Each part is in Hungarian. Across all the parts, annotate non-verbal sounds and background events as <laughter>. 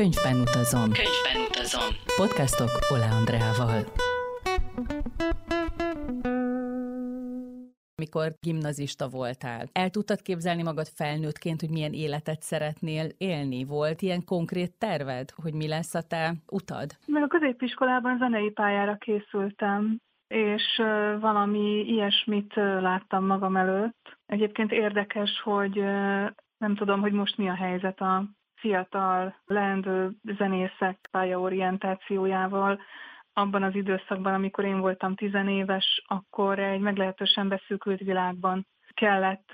Könyvben utazom. Könyvben utazom. Podcastok Ola Andreával. Mikor gimnazista voltál, el tudtad képzelni magad felnőttként, hogy milyen életet szeretnél élni? Volt ilyen konkrét terved, hogy mi lesz a te utad? Meg a középiskolában zenei pályára készültem, és valami ilyesmit láttam magam előtt. Egyébként érdekes, hogy nem tudom, hogy most mi a helyzet a fiatal, leendő zenészek pályaorientációjával. Abban az időszakban, amikor én voltam tizenéves, akkor egy meglehetősen beszűkült világban kellett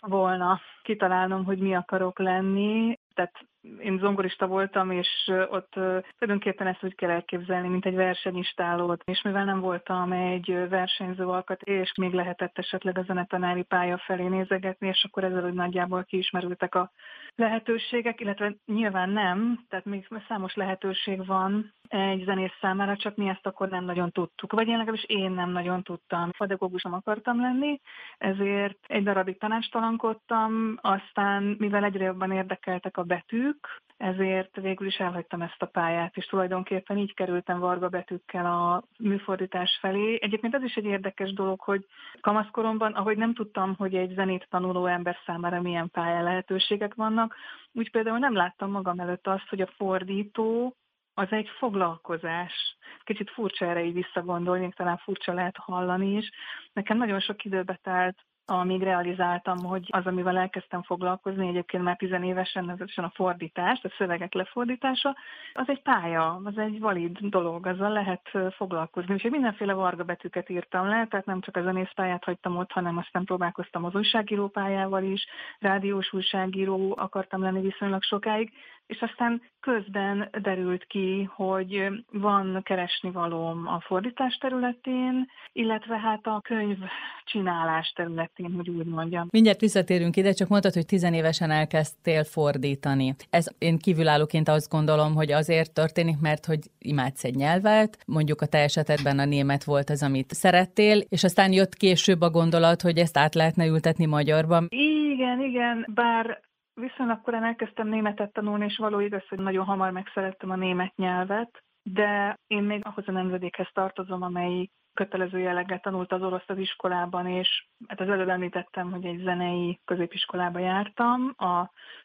volna kitalálnom, hogy mi akarok lenni. Tehát én zongorista voltam, és ott tulajdonképpen ezt úgy kell elképzelni, mint egy versenyistálót. És mivel nem voltam egy versenyző alkat, és még lehetett esetleg a zenetanári pálya felé nézegetni, és akkor ezzel úgy nagyjából kiismerültek a lehetőségek, illetve nyilván nem, tehát még számos lehetőség van egy zenész számára, csak mi ezt akkor nem nagyon tudtuk. Vagy én legalábbis én nem nagyon tudtam. Pedagógusom akartam lenni, ezért egy darabig tanástalankodtam, aztán mivel egyre jobban érdekeltek a betűk, ezért végül is elhagytam ezt a pályát, és tulajdonképpen így kerültem varga betűkkel a műfordítás felé. Egyébként ez is egy érdekes dolog, hogy kamaszkoromban, ahogy nem tudtam, hogy egy zenét tanuló ember számára milyen pálya lehetőségek vannak, úgy például nem láttam magam előtt azt, hogy a fordító az egy foglalkozás. Kicsit furcsa erre így visszagondolni, talán furcsa lehet hallani is. Nekem nagyon sok időbe telt amíg realizáltam, hogy az, amivel elkezdtem foglalkozni, egyébként már tizenévesen, nevezetesen a fordítás, a szövegek lefordítása, az egy pálya, az egy valid dolog, azzal lehet foglalkozni. Úgyhogy mindenféle varga betűket írtam le, tehát nem csak a zenészpályát hagytam ott, hanem aztán próbálkoztam az újságíró pályával is, rádiós újságíró akartam lenni viszonylag sokáig, és aztán közben derült ki, hogy van keresni valóm a fordítás területén, illetve hát a könyv csinálás területén, hogy úgy mondjam. Mindjárt visszatérünk ide, csak mondtad, hogy tizenévesen elkezdtél fordítani. Ez én kívülállóként azt gondolom, hogy azért történik, mert hogy imádsz egy nyelvet, mondjuk a te esetedben a német volt az, amit szerettél, és aztán jött később a gondolat, hogy ezt át lehetne ültetni magyarban. Igen, igen, bár Viszonylag korán elkezdtem németet tanulni, és való igaz, hogy nagyon hamar megszerettem a német nyelvet, de én még ahhoz a nemzedékhez tartozom, amelyik kötelező jelleggel tanult az orosz az iskolában, és hát az előbb említettem, hogy egy zenei középiskolába jártam, a,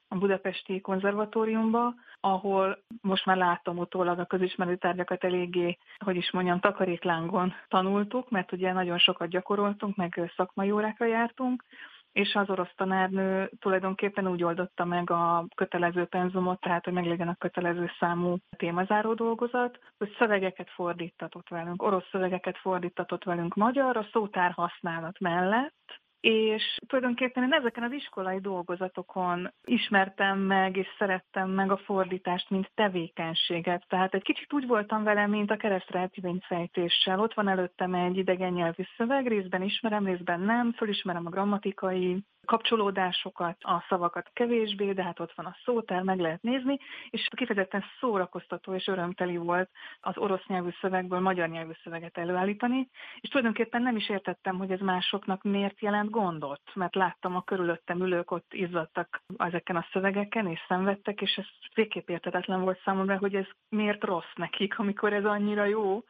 a Budapesti konzervatóriumba, ahol most már látom utólag a közismerő tárgyakat eléggé, hogy is mondjam, takaréklángon tanultuk, mert ugye nagyon sokat gyakoroltunk, meg szakmai órákra jártunk, és az orosz tanárnő tulajdonképpen úgy oldotta meg a kötelező penzumot, tehát hogy meglegyen a kötelező számú témazáró dolgozat, hogy szövegeket fordítatott velünk, orosz szövegeket fordítatott velünk magyarra, szótár használat mellett, és tulajdonképpen én ezeken az iskolai dolgozatokon ismertem meg, és szerettem meg a fordítást, mint tevékenységet. Tehát egy kicsit úgy voltam vele, mint a keresztrejtvényfejtéssel. Ott van előttem egy idegen nyelvű szöveg, részben ismerem, részben nem, fölismerem a grammatikai kapcsolódásokat, a szavakat kevésbé, de hát ott van a szótár, meg lehet nézni, és kifejezetten szórakoztató és örömteli volt az orosz nyelvű szövegből magyar nyelvű szöveget előállítani, és tulajdonképpen nem is értettem, hogy ez másoknak miért jelent gondot, mert láttam a körülöttem ülők ott izzadtak ezeken a szövegeken, és szenvedtek, és ez végképp értetetlen volt számomra, hogy ez miért rossz nekik, amikor ez annyira jó.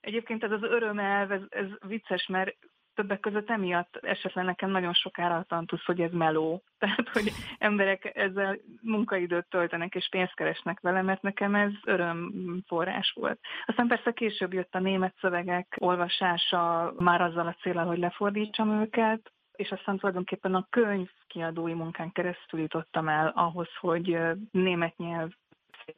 Egyébként ez az örömelv, ez, ez vicces, mert többek között emiatt esetleg nekem nagyon sokára tantusz, hogy ez meló. <laughs> Tehát, hogy emberek ezzel munkaidőt töltenek és pénzt keresnek vele, mert nekem ez örömforrás volt. Aztán persze később jött a német szövegek olvasása, már azzal a célral, hogy lefordítsam őket, és aztán tulajdonképpen a könyv kiadói munkán keresztül jutottam el ahhoz, hogy német nyelv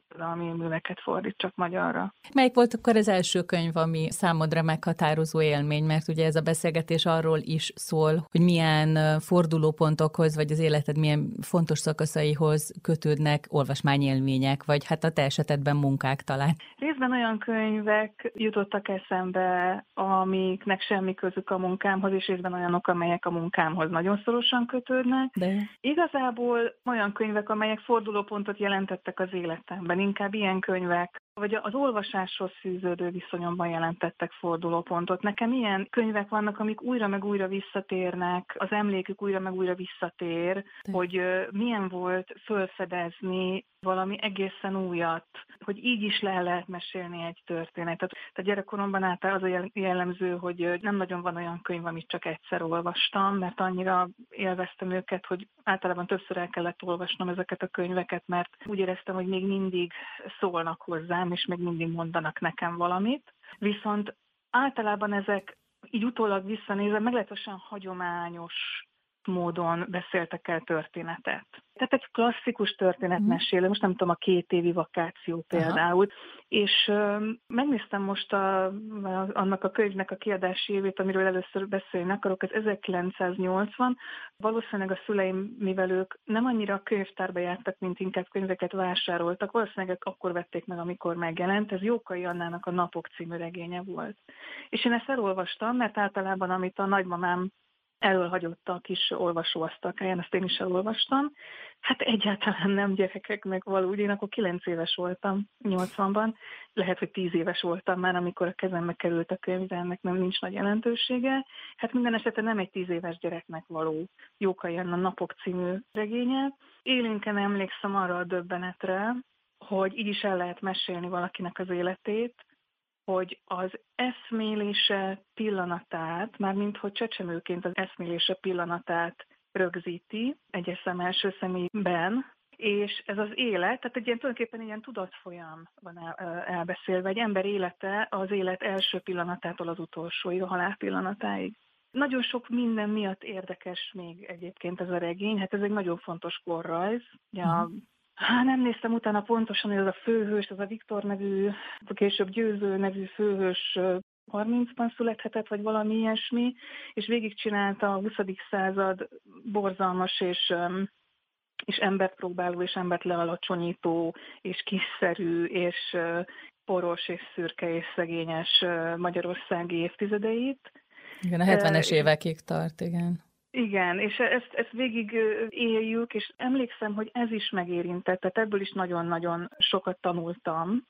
irodalmi műveket fordítsak magyarra. Melyik volt akkor az első könyv, ami számodra meghatározó élmény, mert ugye ez a beszélgetés arról is szól, hogy milyen fordulópontokhoz, vagy az életed milyen fontos szakaszaihoz kötődnek olvasmányélmények, vagy hát a te esetedben munkák talán. Részben olyan könyvek jutottak eszembe, amiknek semmi közük a munkámhoz, és részben olyanok, amelyek a munkámhoz nagyon szorosan kötődnek. De... Igazából olyan könyvek, amelyek fordulópontot jelentettek az életem szemben inkább ilyen könyvek vagy az olvasáshoz fűződő viszonyomban jelentettek fordulópontot. Nekem ilyen könyvek vannak, amik újra meg újra visszatérnek, az emlékük újra meg újra visszatér, De. hogy milyen volt fölfedezni valami egészen újat, hogy így is le lehet mesélni egy történetet. Tehát gyerekkoromban által az a jellemző, hogy nem nagyon van olyan könyv, amit csak egyszer olvastam, mert annyira élveztem őket, hogy általában többször el kellett olvasnom ezeket a könyveket, mert úgy éreztem, hogy még mindig szólnak hozzám, és még mindig mondanak nekem valamit. Viszont általában ezek így utólag visszanézve meglehetősen hagyományos módon beszéltek el történetet. Tehát egy klasszikus történetmesélő, most nem tudom, a két évi vakáció például, Aha. és uh, megnéztem most a, a, annak a könyvnek a kiadási évét, amiről először beszélni akarok, ez 1980. Valószínűleg a szüleim, mivel ők nem annyira a könyvtárba jártak, mint inkább könyveket vásároltak, valószínűleg akkor vették meg, amikor megjelent. Ez Jókai Annának a Napok című regénye volt. És én ezt elolvastam, mert általában, amit a nagymamám elölhagyott a kis olvasóasztalkáján, ezt én is elolvastam. Hát egyáltalán nem gyerekeknek való, én akkor 9 éves voltam, 80-ban, lehet, hogy 10 éves voltam már, amikor a kezembe került a könyv, de ennek nem nincs nagy jelentősége. Hát minden esetben nem egy 10 éves gyereknek való Jókai a Napok című regénye. Élénken emlékszem arra a döbbenetre, hogy így is el lehet mesélni valakinek az életét, hogy az eszmélése pillanatát, mármint hogy csecsemőként az eszmélése pillanatát rögzíti egy szem első személyben, és ez az élet, tehát egy ilyen tulajdonképpen ilyen tudatfolyam van el, elbeszélve, egy ember élete az élet első pillanatától az utolsóig, a halál pillanatáig. Nagyon sok minden miatt érdekes még egyébként ez a regény, hát ez egy nagyon fontos korrajz. Ugye a mhm. Hát nem néztem utána pontosan, hogy az a főhős, az a Viktor nevű, később Győző nevű főhős 30-ban születhetett, vagy valami ilyesmi, és végigcsinálta a 20. század borzalmas és és embert próbáló, és embert lealacsonyító, és kiszerű, és poros, és szürke, és szegényes magyarországi évtizedeit. Igen, a 70-es évekig tart, igen. Igen, és ezt, ezt végig éljük, és emlékszem, hogy ez is megérintett, tehát ebből is nagyon-nagyon sokat tanultam,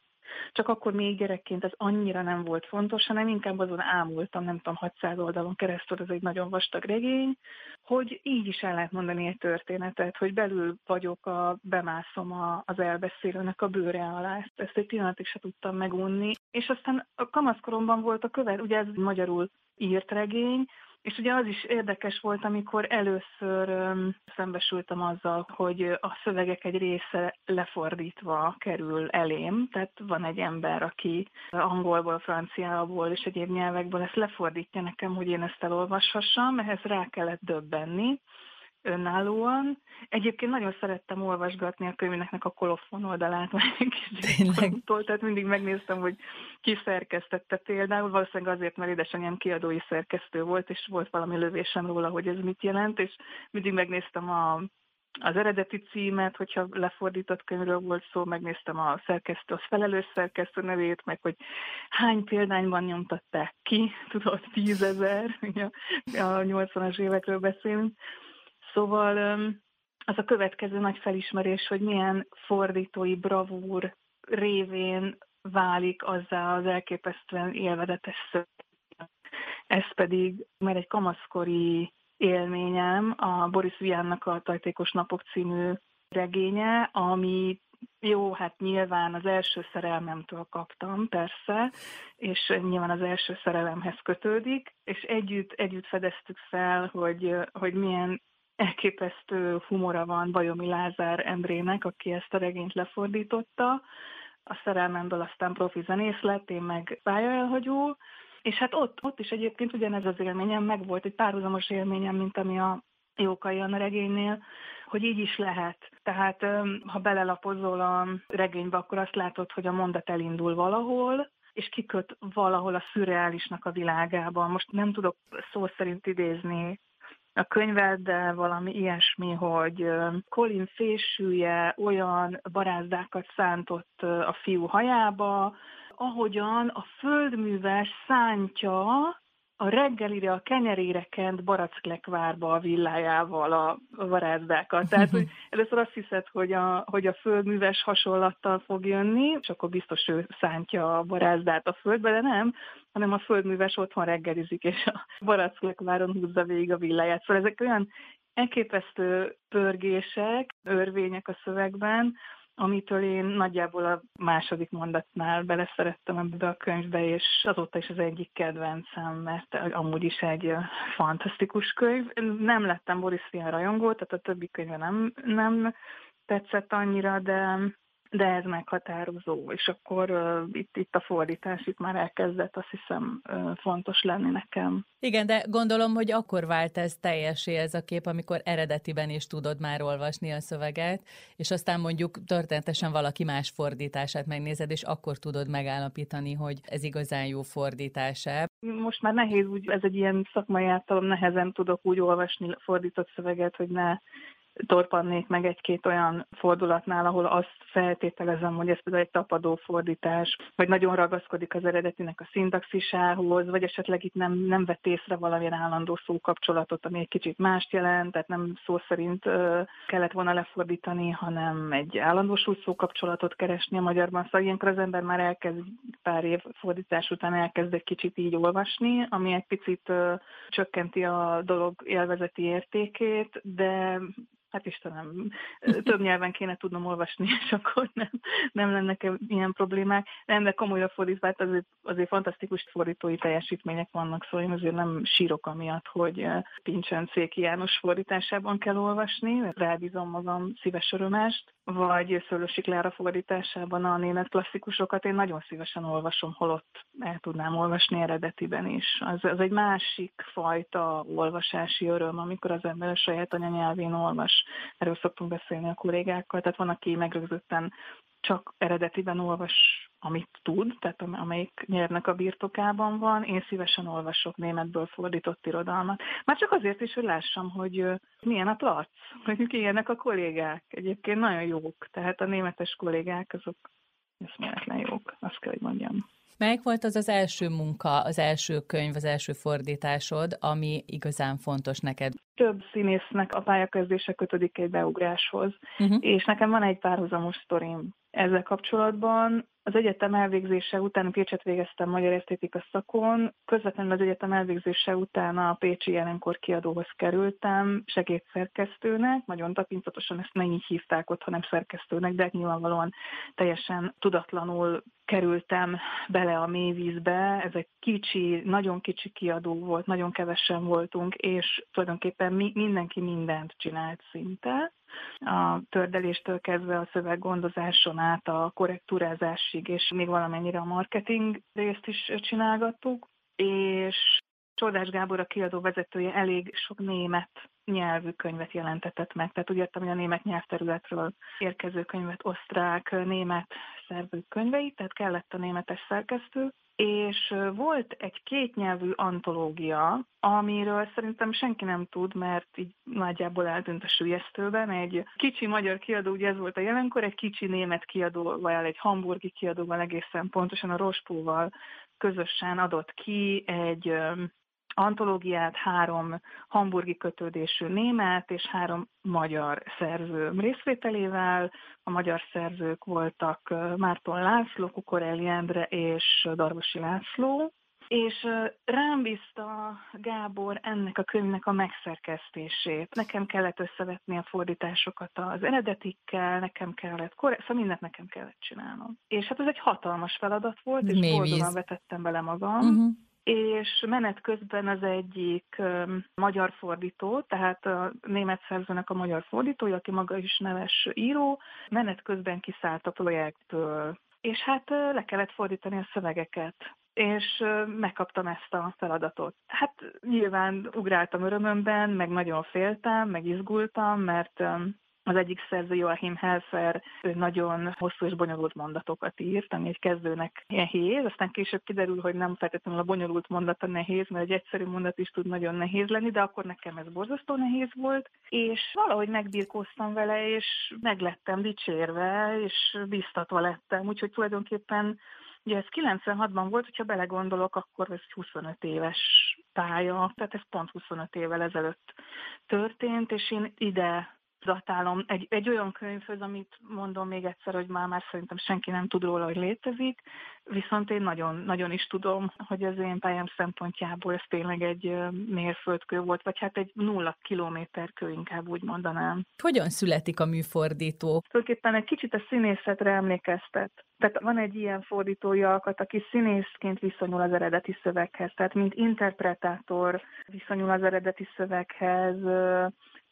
csak akkor még gyerekként ez annyira nem volt fontos, hanem inkább azon ámultam, nem tudom, 600 oldalon keresztül, ez egy nagyon vastag regény, hogy így is el lehet mondani egy történetet, hogy belül vagyok, a, bemászom a, az elbeszélőnek a bőre alá. Ezt egy pillanatig se tudtam megunni. És aztán a kamaszkoromban volt a követ, ugye ez magyarul írt regény, és ugye az is érdekes volt, amikor először öm, szembesültem azzal, hogy a szövegek egy része lefordítva kerül elém. Tehát van egy ember, aki angolból, franciából és egyéb nyelvekből ezt lefordítja nekem, hogy én ezt elolvashassam, ehhez rá kellett döbbenni önállóan. Egyébként nagyon szerettem olvasgatni a könyvnek a kolofon oldalát, vagy egy tehát mindig megnéztem, hogy ki szerkesztette például, valószínűleg azért, mert édesanyám kiadói szerkesztő volt, és volt valami lövésem róla, hogy ez mit jelent, és mindig megnéztem a az eredeti címet, hogyha lefordított könyvről volt szó, megnéztem a szerkesztő, az felelős szerkesztő nevét, meg hogy hány példányban nyomtatták ki, tudod, tízezer, a 80-as évekről beszélünk, Szóval az a következő nagy felismerés, hogy milyen fordítói bravúr révén válik azzá az elképesztően élvedetes szöveg. Ez pedig, mert egy kamaszkori élményem, a Boris Viannak a Tajtékos Napok című regénye, ami jó, hát nyilván az első szerelmemtől kaptam, persze, és nyilván az első szerelemhez kötődik, és együtt, együtt fedeztük fel, hogy, hogy milyen elképesztő humora van Bajomi Lázár Endrének, aki ezt a regényt lefordította. A szerelmemből aztán profi zenész lett, én meg pályaelhagyó, és hát ott, ott is egyébként ugyanez az élményem, meg volt egy párhuzamos élményem, mint ami a Jókai Anna regénynél, hogy így is lehet. Tehát ha belelapozol a regénybe, akkor azt látod, hogy a mondat elindul valahol, és kiköt valahol a szürreálisnak a világába. Most nem tudok szó szerint idézni a könyveddel valami ilyesmi, hogy Colin fésülje olyan barázdákat szántott a fiú hajába, ahogyan a földműves szántja a reggelire, a kenyerére kent baracklekvárba a villájával a varázdákat. Tehát, hogy <laughs> először azt hiszed, hogy a, hogy a földműves hasonlattal fog jönni, és akkor biztos ő szántja a barázdát a földbe, de nem, hanem a földműves otthon reggelizik, és a baracklekváron húzza végig a villáját. Szóval ezek olyan elképesztő pörgések, örvények a szövegben, amitől én nagyjából a második mondatnál beleszerettem ebbe a könyvbe, és azóta is az egyik kedvencem, mert amúgy is egy fantasztikus könyv. Nem lettem Boris Fian rajongó, tehát a többi könyve nem, nem tetszett annyira, de de ez meghatározó, és akkor uh, itt, itt a fordítás itt már elkezdett azt hiszem uh, fontos lenni nekem. Igen, de gondolom, hogy akkor vált ez teljesé ez a kép, amikor eredetiben is tudod már olvasni a szöveget, és aztán mondjuk történetesen valaki más fordítását megnézed, és akkor tudod megállapítani, hogy ez igazán jó fordítása. Most már nehéz úgy, ez egy ilyen szakmai általom, nehezen tudok úgy olvasni fordított szöveget, hogy ne torpannék meg egy-két olyan fordulatnál, ahol azt feltételezem, hogy ez például egy tapadó fordítás, vagy nagyon ragaszkodik az eredetinek a szintaxisához, vagy esetleg itt nem, nem vett észre valamilyen állandó szókapcsolatot, ami egy kicsit mást jelent, tehát nem szó szerint uh, kellett volna lefordítani, hanem egy állandósult szókapcsolatot keresni a magyarban. Szóval ilyenkor az ember már elkezd pár év fordítás után elkezd egy kicsit így olvasni, ami egy picit uh, csökkenti a dolog élvezeti értékét, de hát Istenem, több nyelven kéne tudnom olvasni, és akkor nem, nem lenne ilyen problémák. Nem, de komolyra fordítva, hát azért, azért fantasztikus fordítói teljesítmények vannak, szóval én azért nem sírok amiatt, hogy Pincsen Széki János fordításában kell olvasni, rábízom magam szíves örömást, vagy Szőlősi Klára fordításában a német klasszikusokat én nagyon szívesen olvasom, holott el tudnám olvasni eredetiben is. Az, az egy másik fajta olvasási öröm, amikor az ember a saját anyanyelvén olvas. Erről szoktunk beszélni a kollégákkal, tehát van, aki megrögzötten csak eredetiben olvas, amit tud, tehát amelyik nyelvnek a birtokában van. Én szívesen olvasok németből fordított irodalmat. Már csak azért is, hogy lássam, hogy milyen a plac, <laughs> hogy ilyenek a kollégák. Egyébként nagyon jók, tehát a németes kollégák azok eszméletlen jók, azt kell, hogy mondjam. Melyik volt az az első munka, az első könyv, az első fordításod, ami igazán fontos neked? Több színésznek a pályakezdése kötődik egy beugráshoz, uh-huh. és nekem van egy párhuzamos sztorim ezzel kapcsolatban. Az egyetem elvégzése után, Pécset végeztem magyar esztétika szakon, közvetlenül az egyetem elvégzése után a Pécsi jelenkor kiadóhoz kerültem, segédszerkesztőnek, nagyon tapintatosan ezt nem így hívták ott, hanem szerkesztőnek, de nyilvánvalóan teljesen tudatlanul kerültem bele a mélyvízbe. Ez egy kicsi, nagyon kicsi kiadó volt, nagyon kevesen voltunk, és tulajdonképpen mi, mindenki mindent csinált szinte a tördeléstől kezdve a szöveggondozáson át a korrektúrázásig, és még valamennyire a marketing részt is csinálgattuk, és Csodás Gábor a kiadó vezetője elég sok német nyelvű könyvet jelentetett meg. Tehát úgy értem, hogy a német nyelvterületről érkező könyvet, osztrák, német szerzők könyveit, tehát kellett a németes szerkesztő, és volt egy kétnyelvű antológia, amiről szerintem senki nem tud, mert így nagyjából eltűnt a sülyeztőben. Egy kicsi magyar kiadó, ugye ez volt a jelenkor, egy kicsi német kiadóval, egy hamburgi kiadóval egészen pontosan a Rospóval közösen adott ki egy antológiát három hamburgi kötődésű német és három magyar szerző részvételével. A magyar szerzők voltak Márton László, Kukorelli Endre és Darvosi László, és rám bízta Gábor ennek a könyvnek a megszerkesztését. Nekem kellett összevetni a fordításokat az eredetikkel, nekem kellett, szóval mindent nekem kellett csinálnom. És hát ez egy hatalmas feladat volt, és boldogan vetettem bele magam. Uh-huh és menet közben az egyik magyar fordító, tehát a német szerzőnek a magyar fordítója, aki maga is neves író, menet közben kiszállt a projektből, és hát le kellett fordítani a szövegeket és megkaptam ezt a feladatot. Hát nyilván ugráltam örömömben, meg nagyon féltem, meg izgultam, mert az egyik szerző Joachim Helfer ő nagyon hosszú és bonyolult mondatokat írt, ami egy kezdőnek nehéz, aztán később kiderül, hogy nem feltétlenül a bonyolult mondata nehéz, mert egy egyszerű mondat is tud nagyon nehéz lenni, de akkor nekem ez borzasztó nehéz volt, és valahogy megbirkóztam vele, és meglettem dicsérve, és biztatva lettem, úgyhogy tulajdonképpen Ugye ez 96-ban volt, hogyha belegondolok, akkor ez 25 éves pálya, tehát ez pont 25 évvel ezelőtt történt, és én ide datálom egy, egy olyan könyvhöz, amit mondom még egyszer, hogy már, már szerintem senki nem tud róla, hogy létezik, viszont én nagyon, nagyon is tudom, hogy az én pályám szempontjából ez tényleg egy mérföldkő volt, vagy hát egy nulla kilométerkő, inkább úgy mondanám. Hogyan születik a műfordító? Tulajdonképpen egy kicsit a színészetre emlékeztet. Tehát van egy ilyen fordítói alkat, aki színészként viszonyul az eredeti szöveghez, tehát mint interpretátor viszonyul az eredeti szöveghez,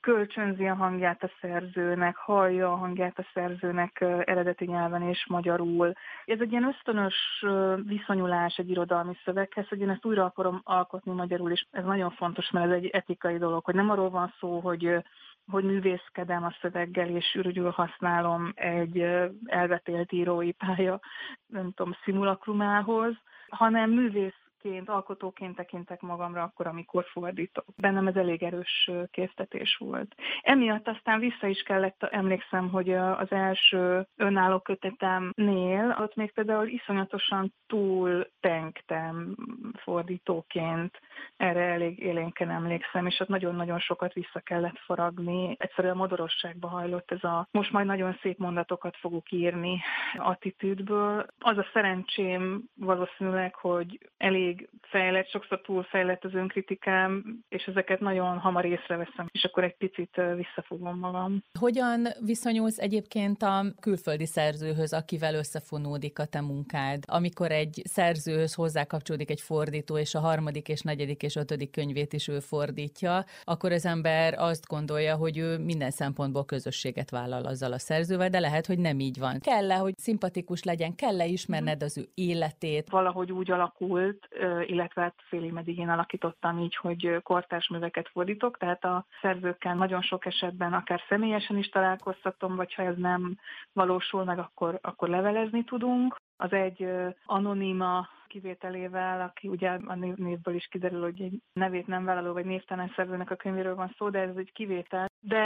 kölcsönzi a hangját a szerzőnek, hallja a hangját a szerzőnek eredeti nyelven és magyarul. Ez egy ilyen ösztönös viszonyulás egy irodalmi szöveghez, hogy én ezt újra akarom alkotni magyarul, és ez nagyon fontos, mert ez egy etikai dolog, hogy nem arról van szó, hogy hogy művészkedem a szöveggel, és ürügyül használom egy elvetélt írói pálya, nem tudom, szimulakrumához, hanem művész ként, alkotóként tekintek magamra akkor, amikor fordítok. Bennem ez elég erős késztetés volt. Emiatt aztán vissza is kellett, emlékszem, hogy az első önálló kötetemnél, ott még például iszonyatosan túl tenktem fordítóként, erre elég élénken emlékszem, és ott nagyon-nagyon sokat vissza kellett faragni. Egyszerűen modorosságba hajlott ez a most majd nagyon szép mondatokat fogok írni attitűdből. Az a szerencsém valószínűleg, hogy elég elég fejlett, sokszor túlfejlett az önkritikám, és ezeket nagyon hamar észreveszem, és akkor egy picit visszafogom magam. Hogyan viszonyulsz egyébként a külföldi szerzőhöz, akivel összefonódik a te munkád? Amikor egy szerzőhöz hozzákapcsolódik egy fordító, és a harmadik és negyedik és ötödik könyvét is ő fordítja, akkor az ember azt gondolja, hogy ő minden szempontból közösséget vállal azzal a szerzővel, de lehet, hogy nem így van. Kell-e, hogy szimpatikus legyen, kell-e ismerned az ő életét? Valahogy úgy alakult, illetve hát félig meddig én alakítottam így, hogy kortárs műveket fordítok, tehát a szerzőkkel nagyon sok esetben akár személyesen is találkoztatom, vagy ha ez nem valósul meg, akkor, akkor levelezni tudunk. Az egy anonima kivételével, aki ugye a névből is kiderül, hogy egy nevét nem vállaló vagy névtelen szerzőnek a könyvéről van szó, de ez egy kivétel. De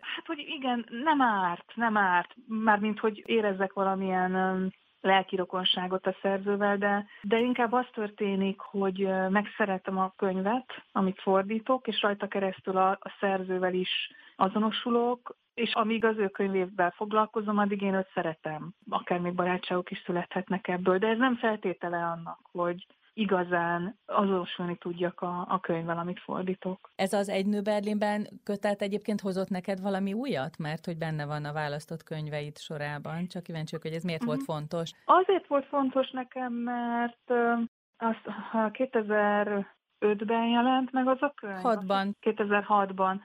hát, hogy igen, nem árt, nem árt, mármint, hogy érezzek valamilyen lelki a szerzővel, de, de inkább az történik, hogy megszeretem a könyvet, amit fordítok, és rajta keresztül a, a szerzővel is azonosulok, és amíg az ő könyvével foglalkozom, addig én őt szeretem. Akár még barátságok is születhetnek ebből, de ez nem feltétele annak, hogy, igazán azonosulni tudjak a, a könyvvel, amit fordítok. Ez az Egy nő Berlinben kötet egyébként hozott neked valami újat? Mert hogy benne van a választott könyveid sorában. Csak kíváncsiak, hogy ez miért uh-huh. volt mhm. fontos? Azért volt fontos nekem, mert az, ha 2000 2005-ben jelent meg az a könyv? 6-ban. 2006-ban.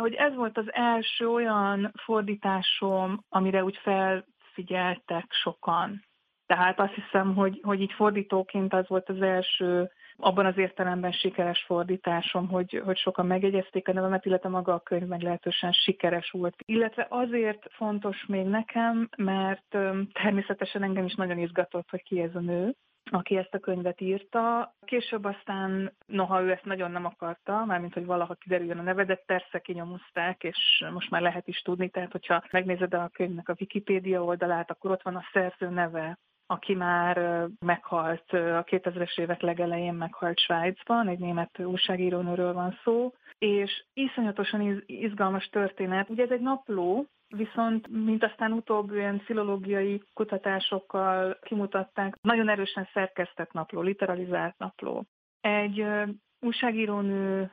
Hogy ez volt az első olyan fordításom, amire úgy felfigyeltek sokan. Tehát azt hiszem, hogy, hogy így fordítóként az volt az első abban az értelemben sikeres fordításom, hogy, hogy sokan megjegyezték a nevemet, illetve maga a könyv meglehetősen sikeres volt. Illetve azért fontos még nekem, mert természetesen engem is nagyon izgatott, hogy ki ez a nő, aki ezt a könyvet írta. Később aztán, noha ő ezt nagyon nem akarta, mármint hogy valaha kiderüljön a neve, de persze kinyomozták, és most már lehet is tudni, tehát hogyha megnézed a könyvnek a Wikipédia oldalát, akkor ott van a szerző neve, aki már meghalt, a 2000-es évek legelején meghalt Svájcban, egy német újságírónőről van szó, és iszonyatosan izgalmas történet. Ugye ez egy napló, viszont mint aztán utóbb ilyen filológiai kutatásokkal kimutatták, nagyon erősen szerkesztett napló, literalizált napló. Egy újságírónő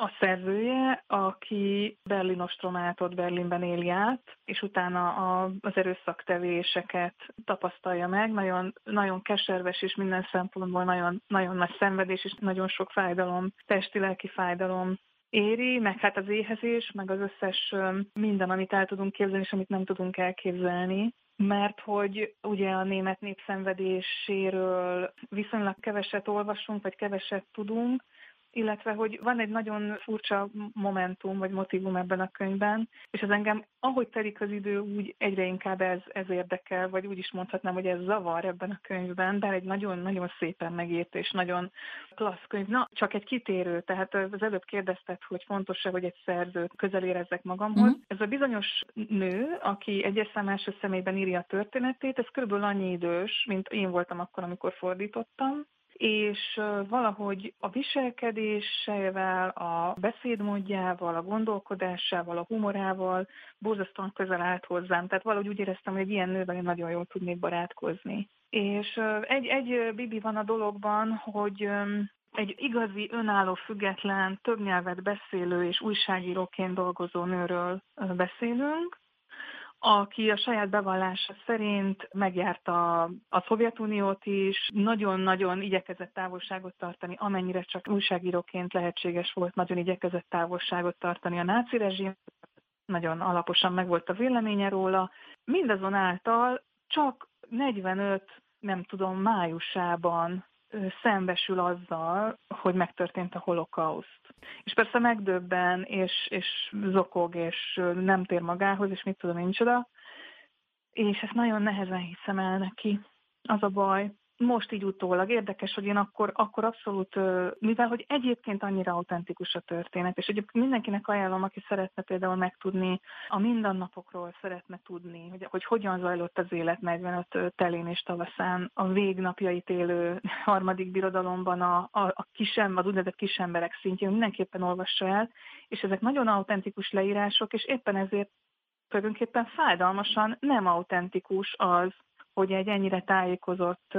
a szerzője, aki Berlin ostromát ott Berlinben éli át, és utána a, az erőszaktevéseket tapasztalja meg. Nagyon, nagyon keserves és minden szempontból nagyon, nagyon nagy szenvedés és nagyon sok fájdalom, testi-lelki fájdalom éri, meg hát az éhezés, meg az összes minden, amit el tudunk képzelni, és amit nem tudunk elképzelni mert hogy ugye a német népszenvedéséről viszonylag keveset olvasunk, vagy keveset tudunk, illetve hogy van egy nagyon furcsa momentum vagy motivum ebben a könyvben, és az engem, ahogy telik az idő, úgy egyre inkább ez, ez érdekel, vagy úgy is mondhatnám, hogy ez zavar ebben a könyvben, de egy nagyon-nagyon szépen megírt és nagyon klassz könyv. Na, csak egy kitérő, tehát az előbb kérdezted, hogy fontos-e, hogy egy szerzőt közel érezzek magamhoz. Mm-hmm. Ez a bizonyos nő, aki egyes szám első személyben írja a történetét, ez körülbelül annyi idős, mint én voltam akkor, amikor fordítottam, és valahogy a viselkedésével, a beszédmódjával, a gondolkodásával, a humorával borzasztóan közel állt hozzám. Tehát valahogy úgy éreztem, hogy egy ilyen nővel én nagyon jól tudnék barátkozni. És egy, egy Bibi van a dologban, hogy egy igazi, önálló, független, több nyelvet beszélő és újságíróként dolgozó nőről beszélünk, aki a saját bevallása szerint megjárta a Szovjetuniót is, nagyon-nagyon igyekezett távolságot tartani, amennyire csak újságíróként lehetséges volt, nagyon igyekezett távolságot tartani a náci rezsim, nagyon alaposan megvolt a véleménye róla. Mindazonáltal csak 45, nem tudom, májusában szembesül azzal, hogy megtörtént a holokauszt. És persze megdöbben, és, és zokog, és nem tér magához, és mit tudom én csoda. És ezt nagyon nehezen hiszem el neki. Az a baj most így utólag érdekes, hogy én akkor, akkor abszolút, mivel hogy egyébként annyira autentikus a történet, és egyébként mindenkinek ajánlom, aki szeretne például megtudni a mindennapokról, szeretne tudni, hogy, hogy hogyan zajlott az élet 45 telén és tavaszán, a végnapjait élő <laughs> harmadik birodalomban a, a, a kisem, az úgynevezett kisemberek szintjén, mindenképpen olvassa el, és ezek nagyon autentikus leírások, és éppen ezért tulajdonképpen fájdalmasan nem autentikus az, hogy egy ennyire tájékozott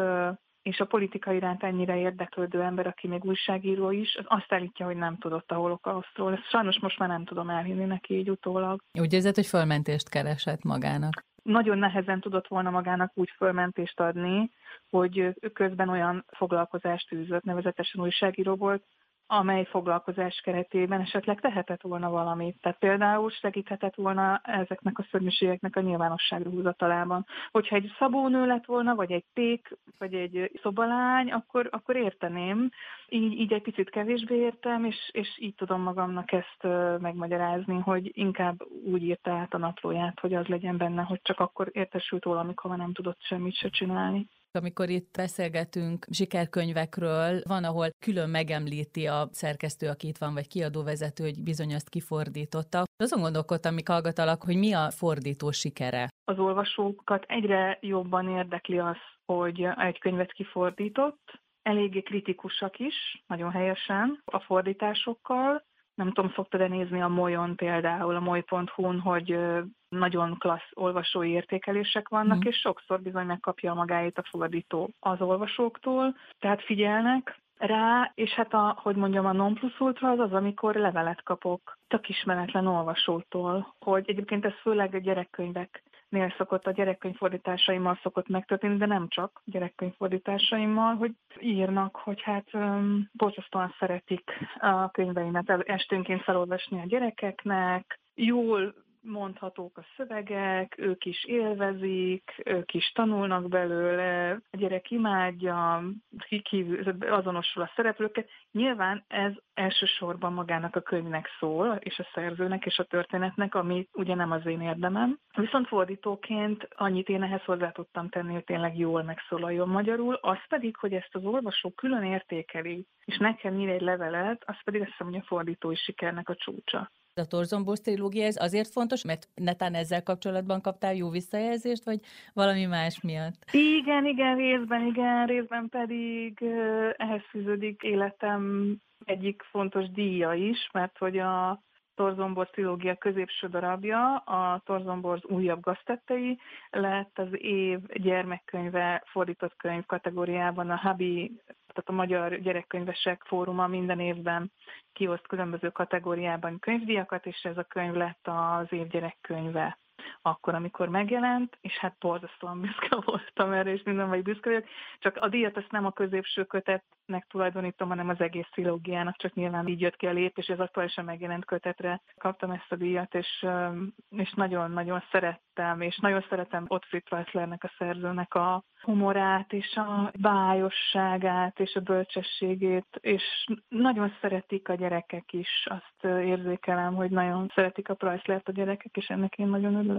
és a politika iránt ennyire érdeklődő ember, aki még újságíró is, az azt állítja, hogy nem tudott a holokausztról. Ezt sajnos most már nem tudom elhinni neki így utólag. Úgy érzed, hogy fölmentést keresett magának? Nagyon nehezen tudott volna magának úgy fölmentést adni, hogy közben olyan foglalkozást űzött, nevezetesen újságíró volt, amely foglalkozás keretében esetleg tehetett volna valamit. Tehát például segíthetett volna ezeknek a szörnyűségeknek a nyilvánosságra húzatalában. Hogyha egy szabónő lett volna, vagy egy pék, vagy egy szobalány, akkor, akkor érteném. Így, így egy picit kevésbé értem, és, és így tudom magamnak ezt megmagyarázni, hogy inkább úgy írta át a naplóját, hogy az legyen benne, hogy csak akkor értesült róla, amikor nem tudott semmit se csinálni. Amikor itt beszélgetünk sikerkönyvekről, van, ahol külön megemlíti a szerkesztő, aki itt van, vagy kiadóvezető, hogy bizony azt kifordította. Azon gondolkodtam, amik hallgatalak, hogy mi a fordító sikere. Az olvasókat egyre jobban érdekli az, hogy egy könyvet kifordított, eléggé kritikusak is, nagyon helyesen a fordításokkal, nem tudom, szoktad-e nézni a Molyon például, a moly.hu-n, hogy nagyon klassz olvasói értékelések vannak, mm. és sokszor bizony megkapja magáit a fordító az olvasóktól, tehát figyelnek rá, és hát a, hogy mondjam, a non plus ultra az az, amikor levelet kapok tök ismeretlen olvasótól, hogy egyébként ez főleg a gyerekkönyvek nél szokott a gyerekkönyvfordításaimmal szokott megtörténni, de nem csak gyerekkönyvfordításaimmal, hogy írnak, hogy hát um, borzasztóan szeretik a könyveimet esténként felolvasni a gyerekeknek, jól mondhatók a szövegek, ők is élvezik, ők is tanulnak belőle, a gyerek imádja, kikívül, azonosul a szereplőket. Nyilván ez elsősorban magának a könyvnek szól, és a szerzőnek és a történetnek, ami ugye nem az én érdemem. Viszont fordítóként annyit én ehhez hozzá tudtam tenni, hogy tényleg jól megszólaljon magyarul, az pedig, hogy ezt az olvasó külön értékeli, és nekem ír egy levelet, az pedig azt hiszem, hogy a fordítói sikernek a csúcsa. A Torzombos trilógia ez azért fontos, mert netán ezzel kapcsolatban kaptál jó visszajelzést, vagy valami más miatt? Igen, igen, részben igen, részben pedig ehhez fűződik életem egyik fontos díja is, mert hogy a Torzomborz trilógia középső darabja, a Torzomborz újabb gaztettei, lett az év gyermekkönyve fordított könyv kategóriában a Habi, tehát a Magyar Gyerekkönyvesek Fóruma minden évben kioszt különböző kategóriában könyvdiakat, és ez a könyv lett az év gyerekkönyve akkor, amikor megjelent, és hát borzasztóan büszke <laughs> voltam erre, és minden vagy büszke vagyok. Csak a díjat ezt nem a középső kötetnek tulajdonítom, hanem az egész trilógiának, csak nyilván így jött ki a lép, és ez aktuálisan megjelent kötetre kaptam ezt a díjat, és, és nagyon-nagyon szerettem, és nagyon szeretem Ottfried Weisslernek a szerzőnek a humorát, és a bájosságát, és a bölcsességét, és nagyon szeretik a gyerekek is, azt érzékelem, hogy nagyon szeretik a Price-lert a gyerekek, és ennek én nagyon örülök.